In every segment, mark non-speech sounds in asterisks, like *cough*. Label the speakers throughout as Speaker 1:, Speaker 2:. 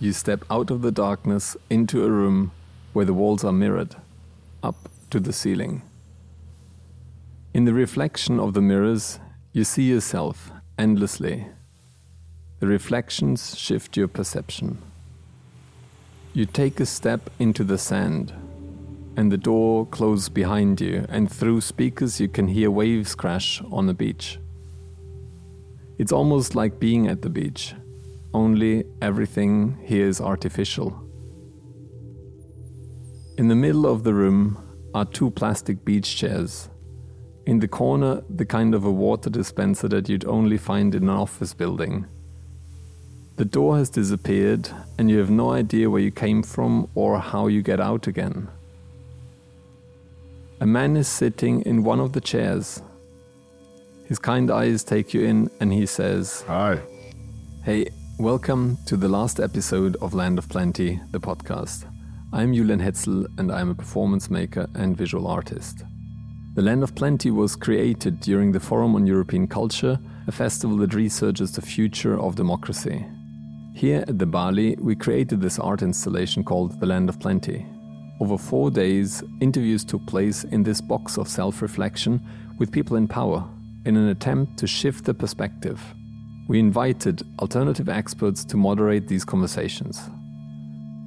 Speaker 1: you step out of the darkness into a room where the walls are mirrored, up to the ceiling. In the reflection of the mirrors, you see yourself endlessly. The reflections shift your perception. You take a step into the sand, and the door closes behind you, and through speakers, you can hear waves crash on the beach. It's almost like being at the beach, only everything here is artificial. In the middle of the room are two plastic beach chairs. In the corner, the kind of a water dispenser that you'd only find in an office building. The door has disappeared, and you have no idea where you came from or how you get out again. A man is sitting in one of the chairs. His kind eyes take you in, and he says,
Speaker 2: Hi.
Speaker 1: Hey, welcome to the last episode of Land of Plenty, the podcast. I'm Julian Hetzel, and I'm a performance maker and visual artist. The Land of Plenty was created during the Forum on European Culture, a festival that researches the future of democracy. Here at the Balie, we created this art installation called The Land of Plenty. Over four days, interviews took place in this box of self reflection with people in power in an attempt to shift the perspective. We invited alternative experts to moderate these conversations.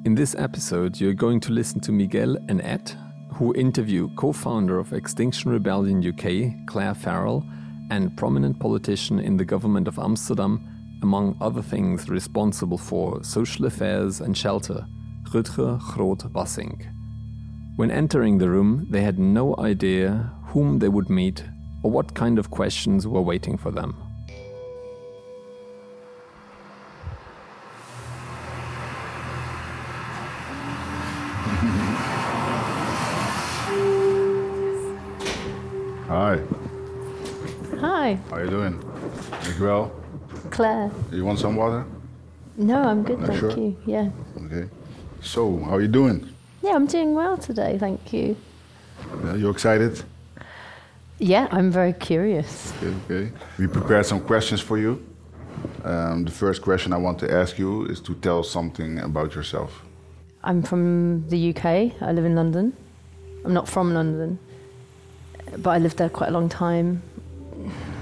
Speaker 1: In this episode, you're going to listen to Miguel and Ed, who interview co founder of Extinction Rebellion UK, Clare Farrell, and prominent politician in the government of Amsterdam, among other things responsible for social affairs and shelter, Rutger Groot Wassink. When entering the room, they had no idea whom they would meet or what kind of questions were waiting for them.
Speaker 2: Hi.
Speaker 3: Hi,
Speaker 2: How are you doing? You well?
Speaker 3: Clare.
Speaker 2: You want some water?
Speaker 3: No, I'm good,
Speaker 2: Uh,
Speaker 3: thank
Speaker 2: sure.
Speaker 3: you. Yeah.
Speaker 2: Okay. So, how are you doing?
Speaker 3: Yeah, I'm doing well today, thank you.
Speaker 2: Yeah, you excited?
Speaker 3: Yeah, I'm very curious.
Speaker 2: Okay, okay. We prepared some questions for you. Um, the first question I want to ask you is to tell something about yourself.
Speaker 3: I'm from the UK. I live in London. I'm not from London, but I lived there quite a long time.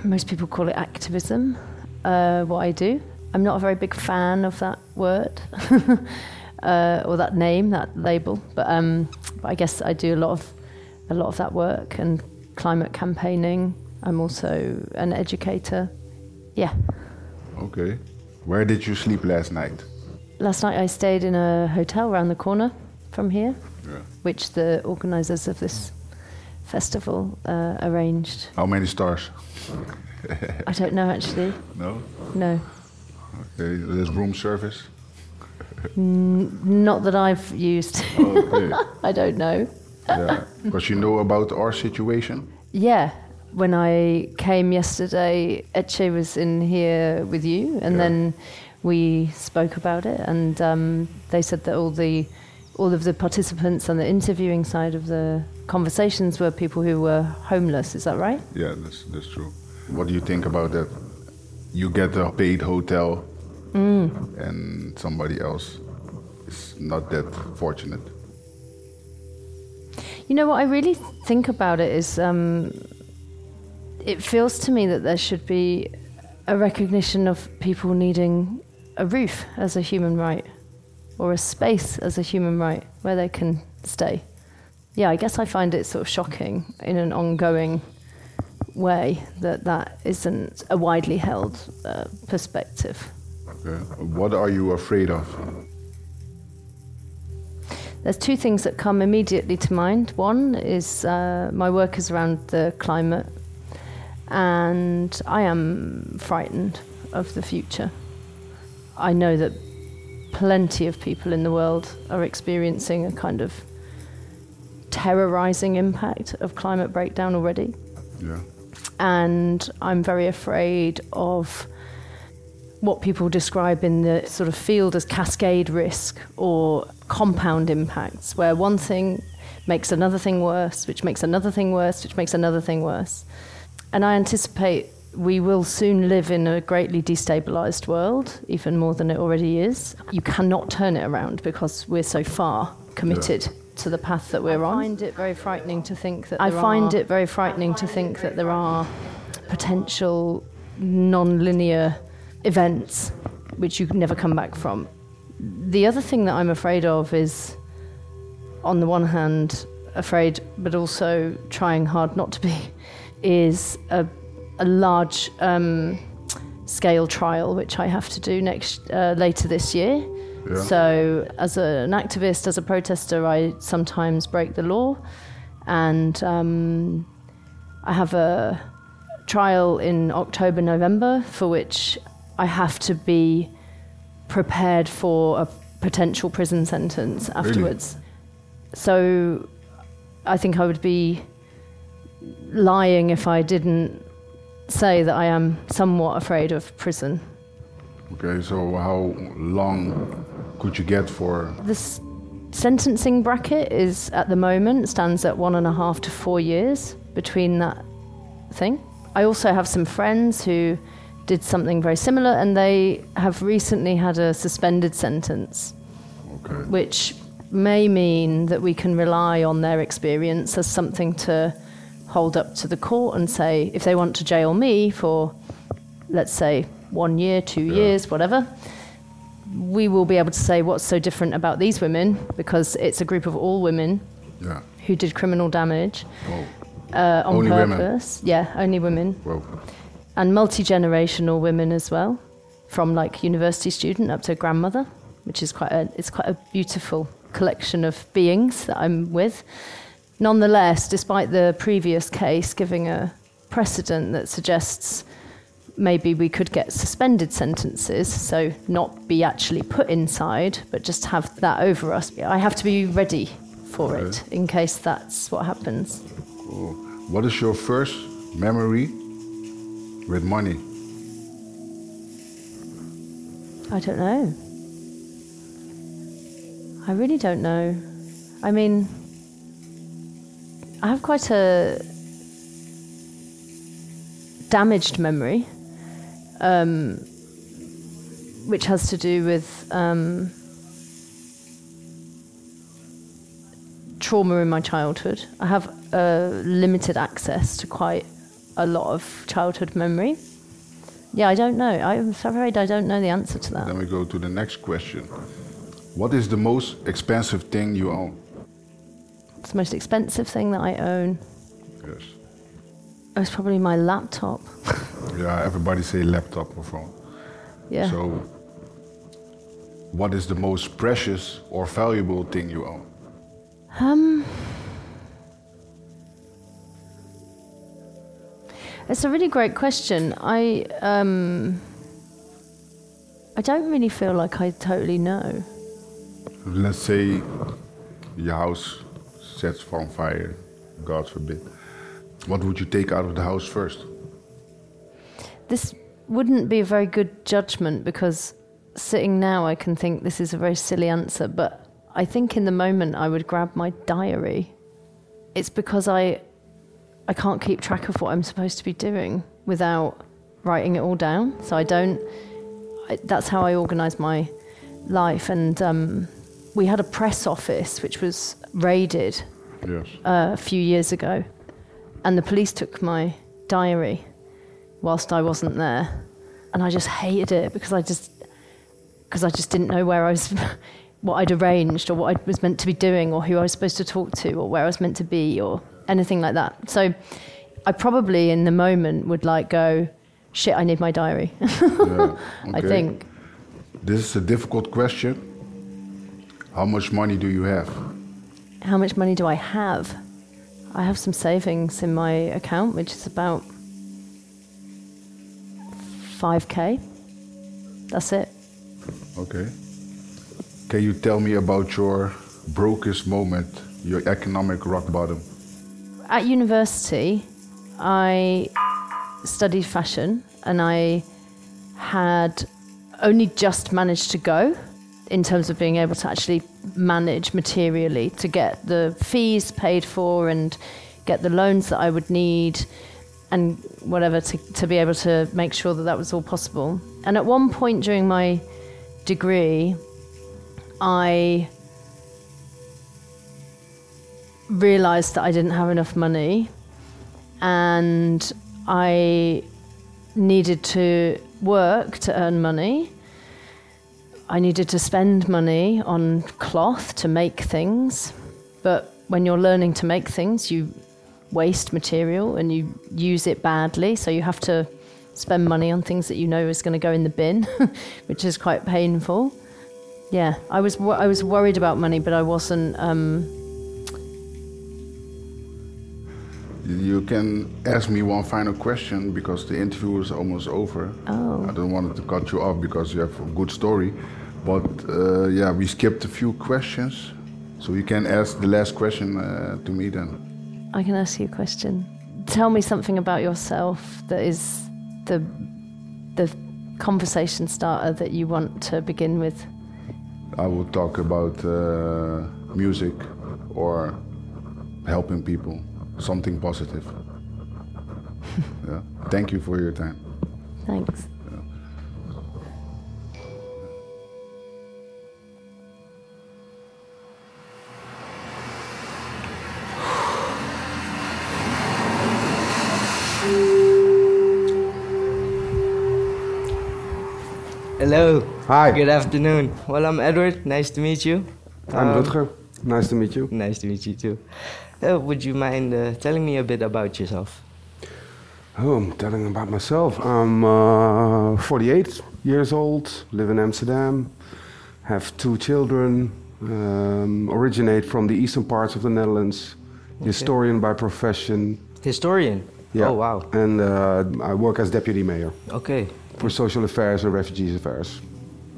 Speaker 3: Most people call it activism, uh, what I do. I'm not a very big fan of that word *laughs* uh, or that name, that label, but, um, but I guess I do a lot of a lot of that work and climate campaigning. I'm also an educator. Yeah.
Speaker 2: Okay. Where did you sleep last night?
Speaker 3: Last night I stayed in a hotel around the corner from here,
Speaker 2: Yeah.
Speaker 3: which the organisers of this festival uh, arranged.
Speaker 2: How many stars? *laughs*
Speaker 3: I don't know actually.
Speaker 2: No.
Speaker 3: No,
Speaker 2: Okay. There's room service.
Speaker 3: not that I've used.
Speaker 2: Okay. *laughs*
Speaker 3: I don't know.
Speaker 2: yeah. Because you know about our situation.
Speaker 3: Yeah, when I came yesterday, Etche was in here with you, and
Speaker 2: Yeah.
Speaker 3: then we spoke about it, and um, they said that all the all of the participants on the interviewing side of the conversations were people who were homeless. Is that right?
Speaker 2: Yeah, that's that's true. What do you think about that? You get a paid hotel, and somebody else is not that fortunate.
Speaker 3: You know what I really think about it is um, it feels to me that there should be a recognition of people needing a roof as a human right or a space as a human right where they can stay. Yeah, I guess I find it sort of shocking in an ongoing way that that isn't a widely held uh, perspective.
Speaker 2: Okay. What are you afraid of?
Speaker 3: There's two things that come immediately to mind. One is uh, my work is around the climate, and I am frightened of the future. I know that plenty of people in the world are experiencing a kind of terrorizing impact of climate breakdown already
Speaker 2: Yeah.
Speaker 3: and I'm very afraid of what people describe in the sort of field as cascade risk or compound impacts, where one thing makes another thing worse, which makes another thing worse, which makes another thing worse. And I anticipate we will soon live in a greatly destabilized world, even more than it already is. You cannot turn it around because we're so far committed to the path that we're on. I find it very frightening to think that I find it very frightening to think that there are potential non-linear events which you can never come back from. The other thing that I'm afraid of is on the one hand afraid but also trying hard not to be *laughs* is a, a large um, scale trial which I have to do next uh, later this year
Speaker 2: Yeah.
Speaker 3: so, as a, an activist, as a protester, I sometimes break the law, and um, I have a trial in October, November, for which I have to be prepared for a potential prison sentence afterwards. So, I think I would be lying if I didn't say that I am somewhat afraid of prison.
Speaker 2: Okay, so how long could you get for?
Speaker 3: This sentencing bracket is at the moment stands at one and a half to four years between that thing. I also have some friends who did something very similar and they have recently had a suspended sentence,
Speaker 2: Okay.
Speaker 3: which may mean that we can rely on their experience as something to hold up to the court and say if they want to jail me for, let's say, one year, two
Speaker 2: Yeah.
Speaker 3: years, whatever, we will be able to say what's so different about these women because it's a group of all women
Speaker 2: Yeah.
Speaker 3: who did criminal damage uh, on
Speaker 2: Only women?
Speaker 3: purpose. Yeah, only women.
Speaker 2: well.
Speaker 3: And multi generational women as well, from like university student up to grandmother, which is quite a, it's quite a beautiful collection of beings that I'm with. Nonetheless, despite the previous case giving a precedent that suggests maybe we could get suspended sentences, so not be actually put inside, but just have that over us. I have to be ready for it in case that's what happens.
Speaker 2: Cool. What is your first memory with money?
Speaker 3: I don't know. I really don't know. I mean, I have quite a damaged memory, um, which has to do with um, trauma in my childhood. I have uh, limited access to quite a lot of childhood memory. Yeah, I don't know. I'm afraid I don't know the answer to that.
Speaker 2: Then we go to the next question. What is the most expensive thing you own?
Speaker 3: It's the most expensive thing that I own.
Speaker 2: Yes.
Speaker 3: It's probably my laptop. *laughs*
Speaker 2: Yeah, everybody say laptop or phone.
Speaker 3: Yeah.
Speaker 2: So, what is the most precious or valuable thing you own?
Speaker 3: Um, it's a really great question. I um, I don't really feel like I totally know.
Speaker 2: Let's say your house sets on fire, God forbid. What would you take out of the house first?
Speaker 3: This wouldn't be a very good judgment because sitting now, I can think this is a very silly answer, but I think in the moment I would grab my diary. It's because I I can't keep track of what I'm supposed to be doing without writing it all down. So I don't. I, that's how I organise my life. And um, we had a press office which was raided
Speaker 2: Yes.
Speaker 3: uh, a few years ago, and the police took my diary whilst I wasn't there, and I just hated it because I just because I just didn't know where I was, *laughs* what I'd arranged, or what I was meant to be doing, or who I was supposed to talk to, or where I was meant to be, or anything like that. So I probably in the moment would like go, shit, I need my diary. *laughs*
Speaker 2: Yeah,
Speaker 3: I think
Speaker 2: This is a difficult question. How much money do you have?
Speaker 3: How much money do I have? I have some savings in my account, which is about 5k. That's it.
Speaker 2: Okay. Can you tell me about your brokest moment, your economic rock bottom?
Speaker 3: At university, I studied fashion and I had only just managed to go in terms of being able to actually manage materially to get the fees paid for and get the loans that I would need and whatever to, to be able to make sure that that was all possible. And at one point during my degree, I realized that I didn't have enough money and I needed to work to earn money. I needed to spend money on cloth to make things. But when you're learning to make things, you waste material and you use it badly. So you have to spend money on things that you know is going to go in the bin, *laughs* which is quite painful. Yeah, I was I was worried about money, but I wasn't. Um,
Speaker 2: You can ask me one final question because the interview is almost over.
Speaker 3: Oh.
Speaker 2: I don't want to cut you off because you have a good story. But uh, yeah, we skipped a few questions. So you can ask the last question uh, to me then.
Speaker 3: I can ask you a question. Tell me something about yourself that is the the conversation starter that you want to begin with.
Speaker 2: I will talk about uh, music or helping people, something positive. *laughs* yeah. Thank you for your time.
Speaker 3: Thanks.
Speaker 4: Hello.
Speaker 5: Hi.
Speaker 4: Good afternoon. Well, I'm Edward. Nice to meet you.
Speaker 5: I'm
Speaker 4: Um,
Speaker 5: Rutger. Nice to meet you.
Speaker 4: Nice to meet you too. Uh, would you mind uh, telling me a bit about yourself?
Speaker 5: Oh, I'm telling about myself. I'm uh, 48 years old, live in Amsterdam, have two children, um, originate from the eastern parts of the Netherlands, historian by profession.
Speaker 4: Historian.
Speaker 5: Yeah.
Speaker 4: Oh wow.
Speaker 5: And uh, I work as deputy mayor
Speaker 4: Okay.
Speaker 5: For social affairs or refugees affairs,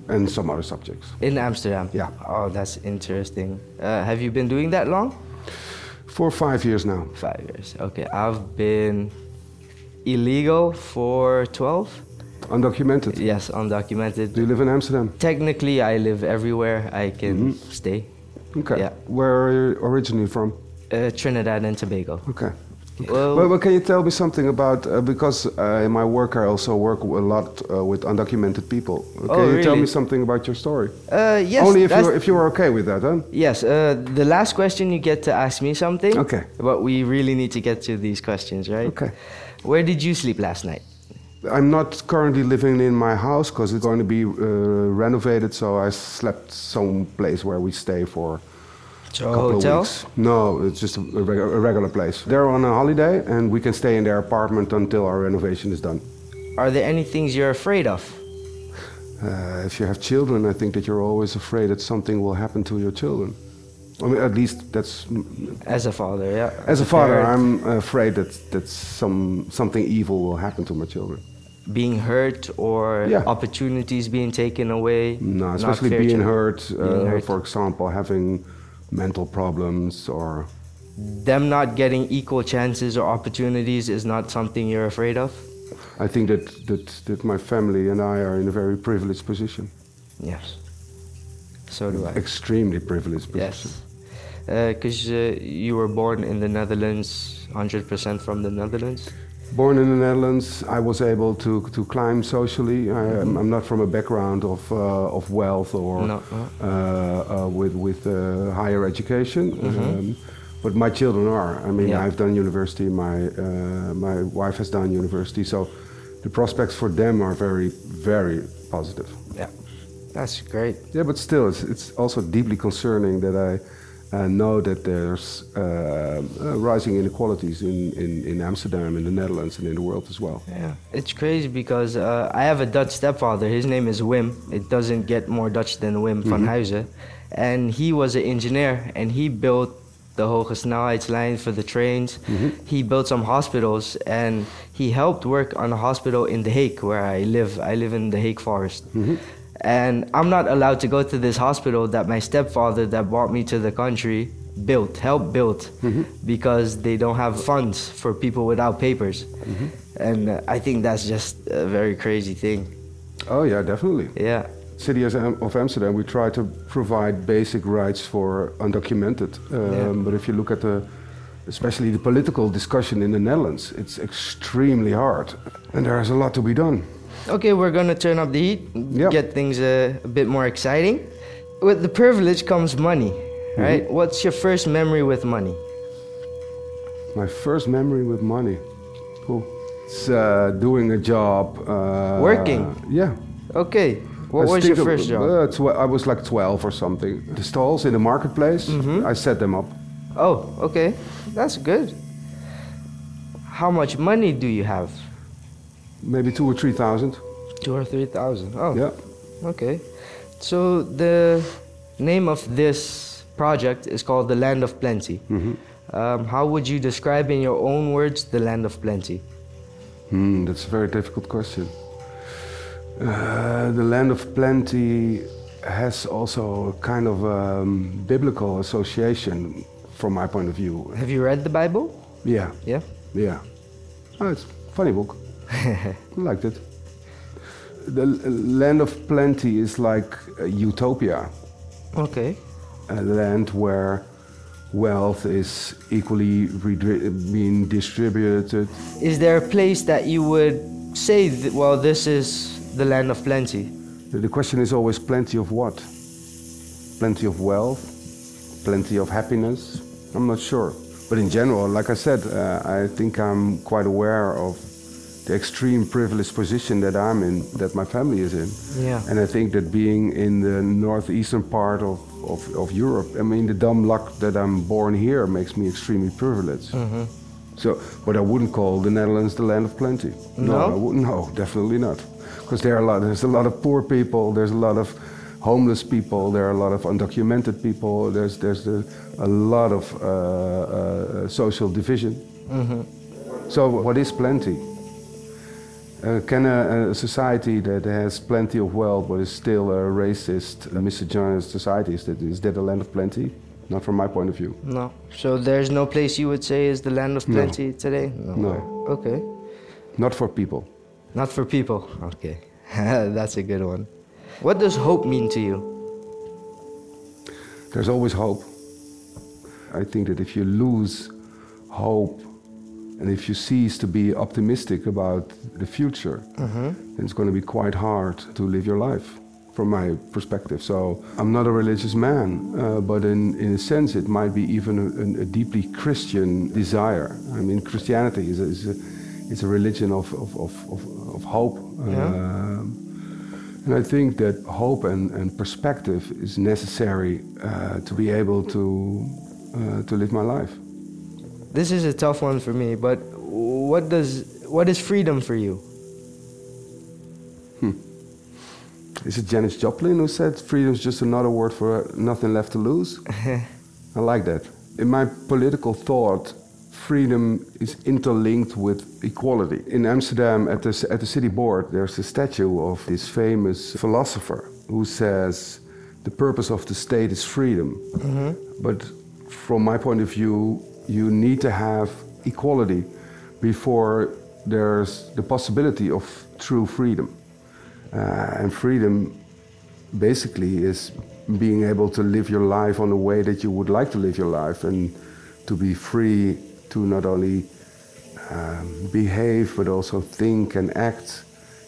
Speaker 5: and some other subjects.
Speaker 4: In Amsterdam.
Speaker 5: Yeah.
Speaker 4: Oh, that's interesting. Uh, have you been doing that long?
Speaker 5: For five years now.
Speaker 4: Five years. Okay. I've been illegal for 12.
Speaker 5: Undocumented.
Speaker 4: Yes, undocumented.
Speaker 5: Do you live in Amsterdam?
Speaker 4: Technically, I live everywhere I can stay.
Speaker 5: Okay.
Speaker 4: Yeah.
Speaker 5: Where are you originally from?
Speaker 4: Uh, Trinidad and Tobago.
Speaker 5: Okay.
Speaker 4: Well,
Speaker 5: Well, well, can you tell me something about uh, because uh, in my work I also work a lot uh, with undocumented people.
Speaker 4: Oh,
Speaker 5: Can you tell me something about your story?
Speaker 4: uh, yes.
Speaker 5: Only if you if you are okay with that, huh?
Speaker 4: Yes, uh, the last question you get to ask me something.
Speaker 5: Okay.
Speaker 4: But we really need to get to these questions, right?
Speaker 5: Okay.
Speaker 4: Where did you sleep last night?
Speaker 5: I'm not currently living in my house because it's going to be uh, renovated, so I slept some place where we stay for A couple
Speaker 4: hotel?
Speaker 5: of weeks. No, it's just a, a regu- a regular place. They're on a holiday, and we can stay in their apartment until our renovation is done.
Speaker 4: Are there any things you're afraid of?
Speaker 5: Uh, if you have children, I think that you're always afraid that something will happen to your children. I mean, at least that's
Speaker 4: As a father, yeah.
Speaker 5: as a father. I'm afraid that that some something evil will happen to my children.
Speaker 4: being hurt or
Speaker 5: Yeah.
Speaker 4: opportunities being taken away.
Speaker 5: No, especially being hurt, uh,
Speaker 4: being hurt.
Speaker 5: For example, having mental problems or
Speaker 4: Them not getting equal chances or opportunities is not something you're afraid of.
Speaker 5: I think that, that that my family and I are in a very privileged position.
Speaker 4: Yes. So do I.
Speaker 5: Extremely privileged position.
Speaker 4: Yes. Because uh, you were born in the Netherlands, 100% from the Netherlands.
Speaker 5: Born in the Netherlands, I was able to, to climb socially. I, am I'm not from a background of, uh, of wealth or
Speaker 4: No, no.
Speaker 5: Uh, uh, with, with uh, higher education,
Speaker 4: Mm-hmm.
Speaker 5: um, but my children are. I mean,
Speaker 4: Yeah.
Speaker 5: I've done university, my, uh, my wife has done university, so the prospects for them are very, very positive.
Speaker 4: Yeah. That's great.
Speaker 5: Yeah, but still, it's, it's also deeply concerning that I uh, know that there's uh, uh, rising inequalities in, in, in Amsterdam, in the Netherlands, and in the world as well.
Speaker 4: Yeah. It's crazy because uh, I have a Dutch stepfather. His name is Wim. It doesn't get more Dutch than Wim van Huyzen. And he was an engineer and he built the Hoge Snelheidslijn for the trains. He built some hospitals and he helped work on a hospital in The Hague where I live. I live in the Hague Forest. And I'm not allowed to go to this hospital that my stepfather that brought me to the country built, helped build, because they don't have funds for people without papers. And uh, I think that's just a very crazy thing.
Speaker 5: Oh yeah, definitely.
Speaker 4: Yeah.
Speaker 5: City of Amsterdam, we try to provide basic rights for undocumented. Um,
Speaker 4: Yeah.
Speaker 5: But if you look at the especially the political discussion in the Netherlands. It's extremely hard, and there is a lot to be done.
Speaker 4: Okay, we're gonna turn up the heat,
Speaker 5: Yep.
Speaker 4: get things uh, a bit more exciting. With the privilege comes money, right? What's your first memory with money?
Speaker 5: My first memory with money. Cool. It's uh, doing a job. Uh,
Speaker 4: Working?
Speaker 5: Yeah.
Speaker 4: Okay, what
Speaker 5: I
Speaker 4: was your first job?
Speaker 5: Uh, tw- I was like 12 or something. The stalls in the marketplace,
Speaker 4: Mm-hmm.
Speaker 5: I set them up.
Speaker 4: Oh, okay, that's good. How much money do you have?
Speaker 5: Maybe two or three thousand.
Speaker 4: Two or three thousand. Oh,
Speaker 5: Yeah.
Speaker 4: okay. So the name of this project is called the Land of Plenty.
Speaker 5: Mm-hmm.
Speaker 4: Um, how would you describe in your own words the Land of Plenty?
Speaker 5: Hmm, that's a very difficult question. Uh, the land of plenty has also a kind of um, biblical association from my point of view.
Speaker 4: Have you read the Bible?
Speaker 5: Yeah,
Speaker 4: Yeah.
Speaker 5: yeah. Oh, it's a funny book. *laughs* I liked it. The land of plenty is like a utopia,
Speaker 4: Okay.
Speaker 5: a land where wealth is equally redri- being distributed.
Speaker 4: Is there a place that you would say, well, this is the Land of Plenty?
Speaker 5: The the question is always plenty of what? Plenty of wealth? Plenty of happiness? I'm not sure. But in general, like I said, uh, I think I'm quite aware of the extreme privileged position that I'm in, that my family is in.
Speaker 4: Yeah.
Speaker 5: And I think that being in the northeastern part of, of, of Europe, I mean, the dumb luck that I'm born here makes me extremely privileged. So, but I wouldn't call the Netherlands the land of plenty.
Speaker 4: No?
Speaker 5: I wouldn't. No, definitely not. Because there are a lot. There's a lot of poor people. There's a lot of homeless people. There are a lot of undocumented people. There's there's the, a lot of uh, uh, social division. So, what is plenty? Uh, can a, a society that has plenty of wealth but is still a racist, misogynist society, is that, is that a land of plenty? Not from my point of view.
Speaker 4: No. So there's no place you would say is the Land of
Speaker 5: No.
Speaker 4: Plenty today?
Speaker 5: No.
Speaker 4: Okay.
Speaker 5: Not for people.
Speaker 4: Not for people. Okay. *laughs* That's a good one. What does hope mean to you?
Speaker 5: There's always hope. I think that if you lose hope and if you cease to be optimistic about the future, then it's going to be quite hard to live your life, from my perspective. So I'm not a religious man, uh, but in, in a sense, it might be even a, a, deeply Christian desire. I mean, Christianity is a, is a, is a religion of, of, of, of, of hope.
Speaker 4: Yeah.
Speaker 5: Um, and I think that hope and, and perspective is necessary uh, to be able to, uh, to live my life.
Speaker 4: This is a tough one for me, but what does what is freedom for you? Hmm.
Speaker 5: Is it Janis Joplin who said freedom is just another word for nothing left to lose? *laughs* I like that. In my political thought, freedom is interlinked with equality. In Amsterdam, at the, at the city board, there's a statue of this famous philosopher who says the purpose of the state is freedom. But from my point of view, you need to have equality before there's the possibility of true freedom. Uh, and freedom basically is being able to live your life on the way that you would like to live your life and to be free to not only um, behave but also think and act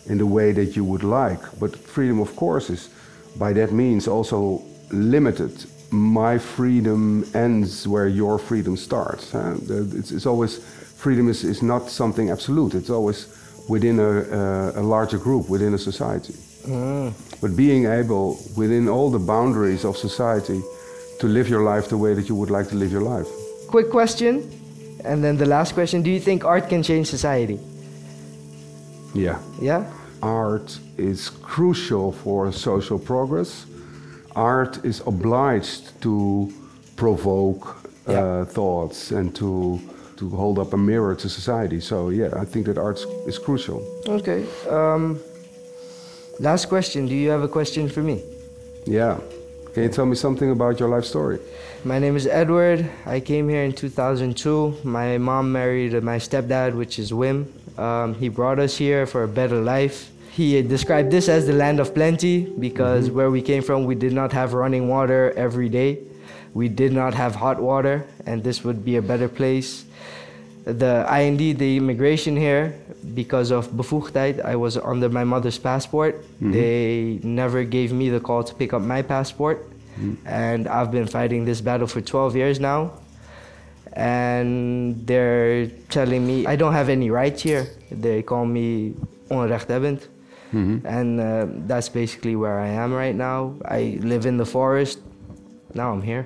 Speaker 5: in the way that you would like. But freedom, of course, is by that means also limited. My freedom ends where your freedom starts. huh? It's, it's always freedom is, is not something absolute. It's always within a, a, a larger group, within a society. Mm. But being able, within all the boundaries of society, to live your life the way that you would like to live your life.
Speaker 4: Quick question, and then the last question: Do you think art can change society?
Speaker 5: Yeah.
Speaker 4: Yeah.
Speaker 5: Art is crucial for social progress. Art is obliged to provoke
Speaker 4: Yeah.
Speaker 5: uh, thoughts and to to hold up a mirror to society. So yeah, I think that art is crucial.
Speaker 4: Okay. Um, last question. Do you have a question for me?
Speaker 5: Yeah. Can you tell me something about your life story?
Speaker 4: My name is Edward. I came here in 2002. My mom married my stepdad, which is Wim. Um, he brought us here for a better life. He described this as the land of plenty because mm-hmm. where we came from, we did not have running water every day. We did not have hot water, and this would be a better place. The IND, the immigration here, because of bevoegdheid, I was under my mother's passport. Mm-hmm. They never gave me the call to pick up my passport, mm-hmm. and I've been fighting this battle for 12 years now. And they're telling me I don't have any rights here. They call me onrechthebbend. And uh, that's basically where I am right now. I live in the forest. Now I'm here.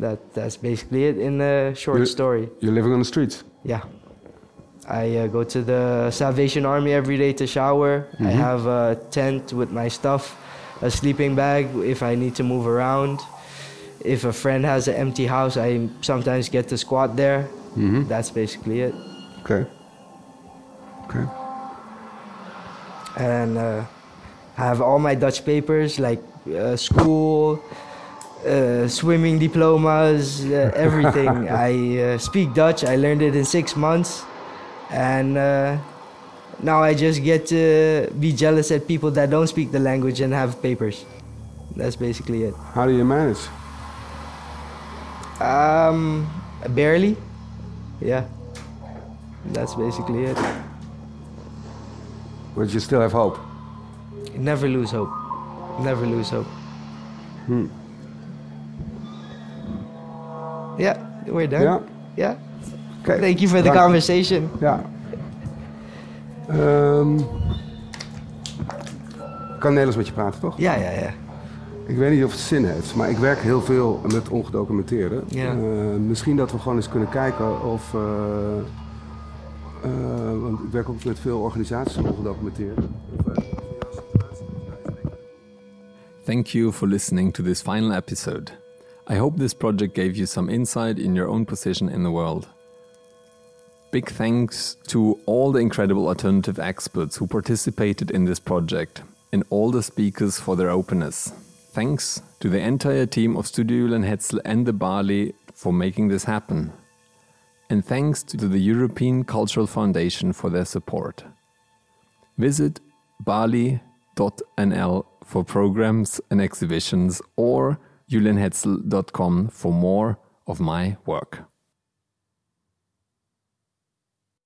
Speaker 4: That that's basically it in a short
Speaker 5: You-
Speaker 4: story.
Speaker 5: You're living on the streets.
Speaker 4: Yeah. I uh, go to the Salvation Army every day to shower. I have a tent with my stuff, a sleeping bag if I need to move around. If a friend has an empty house, I sometimes get to squat there. That's basically it.
Speaker 5: Okay. Okay.
Speaker 4: And uh, I have all my Dutch papers like uh, school, uh, swimming diplomas, uh, *laughs* everything. I uh, speak Dutch. I learned it in six months, and uh, now I just get to be jealous at people that don't speak the language and have papers. That's basically it.
Speaker 5: How do you manage?
Speaker 4: Um, barely. Yeah. That's basically it.
Speaker 5: But you still have hope.
Speaker 4: Never lose hope. Never lose hope. Yeah, we're done.
Speaker 5: Ja.
Speaker 4: Yeah.
Speaker 5: Oké.
Speaker 4: Thank you for the
Speaker 5: Dank.
Speaker 4: conversation.
Speaker 5: Ja. Ik kan Nederlands met je praten, toch?
Speaker 4: Ja, ja, ja.
Speaker 5: Ik weet niet of het zin heeft, maar ik werk heel veel met ongedocumenteerden.
Speaker 4: Ja.
Speaker 5: Eh, misschien dat we gewoon eens kunnen kijken of. eh, want ik werk ook met veel organisaties. Eh,
Speaker 1: Thank you for listening to this final episode. I hope this project gave you some insight in your own position in the world. Big thanks to all the incredible alternative experts who participated in this project and all the speakers for their openness. Thanks to the entire team of Studio Julian Hetzel and the Balie for making this happen. And thanks to the European Cultural Foundation for their support. Visit bali.nl for programs and exhibitions or julianhetzel.com for more of my work.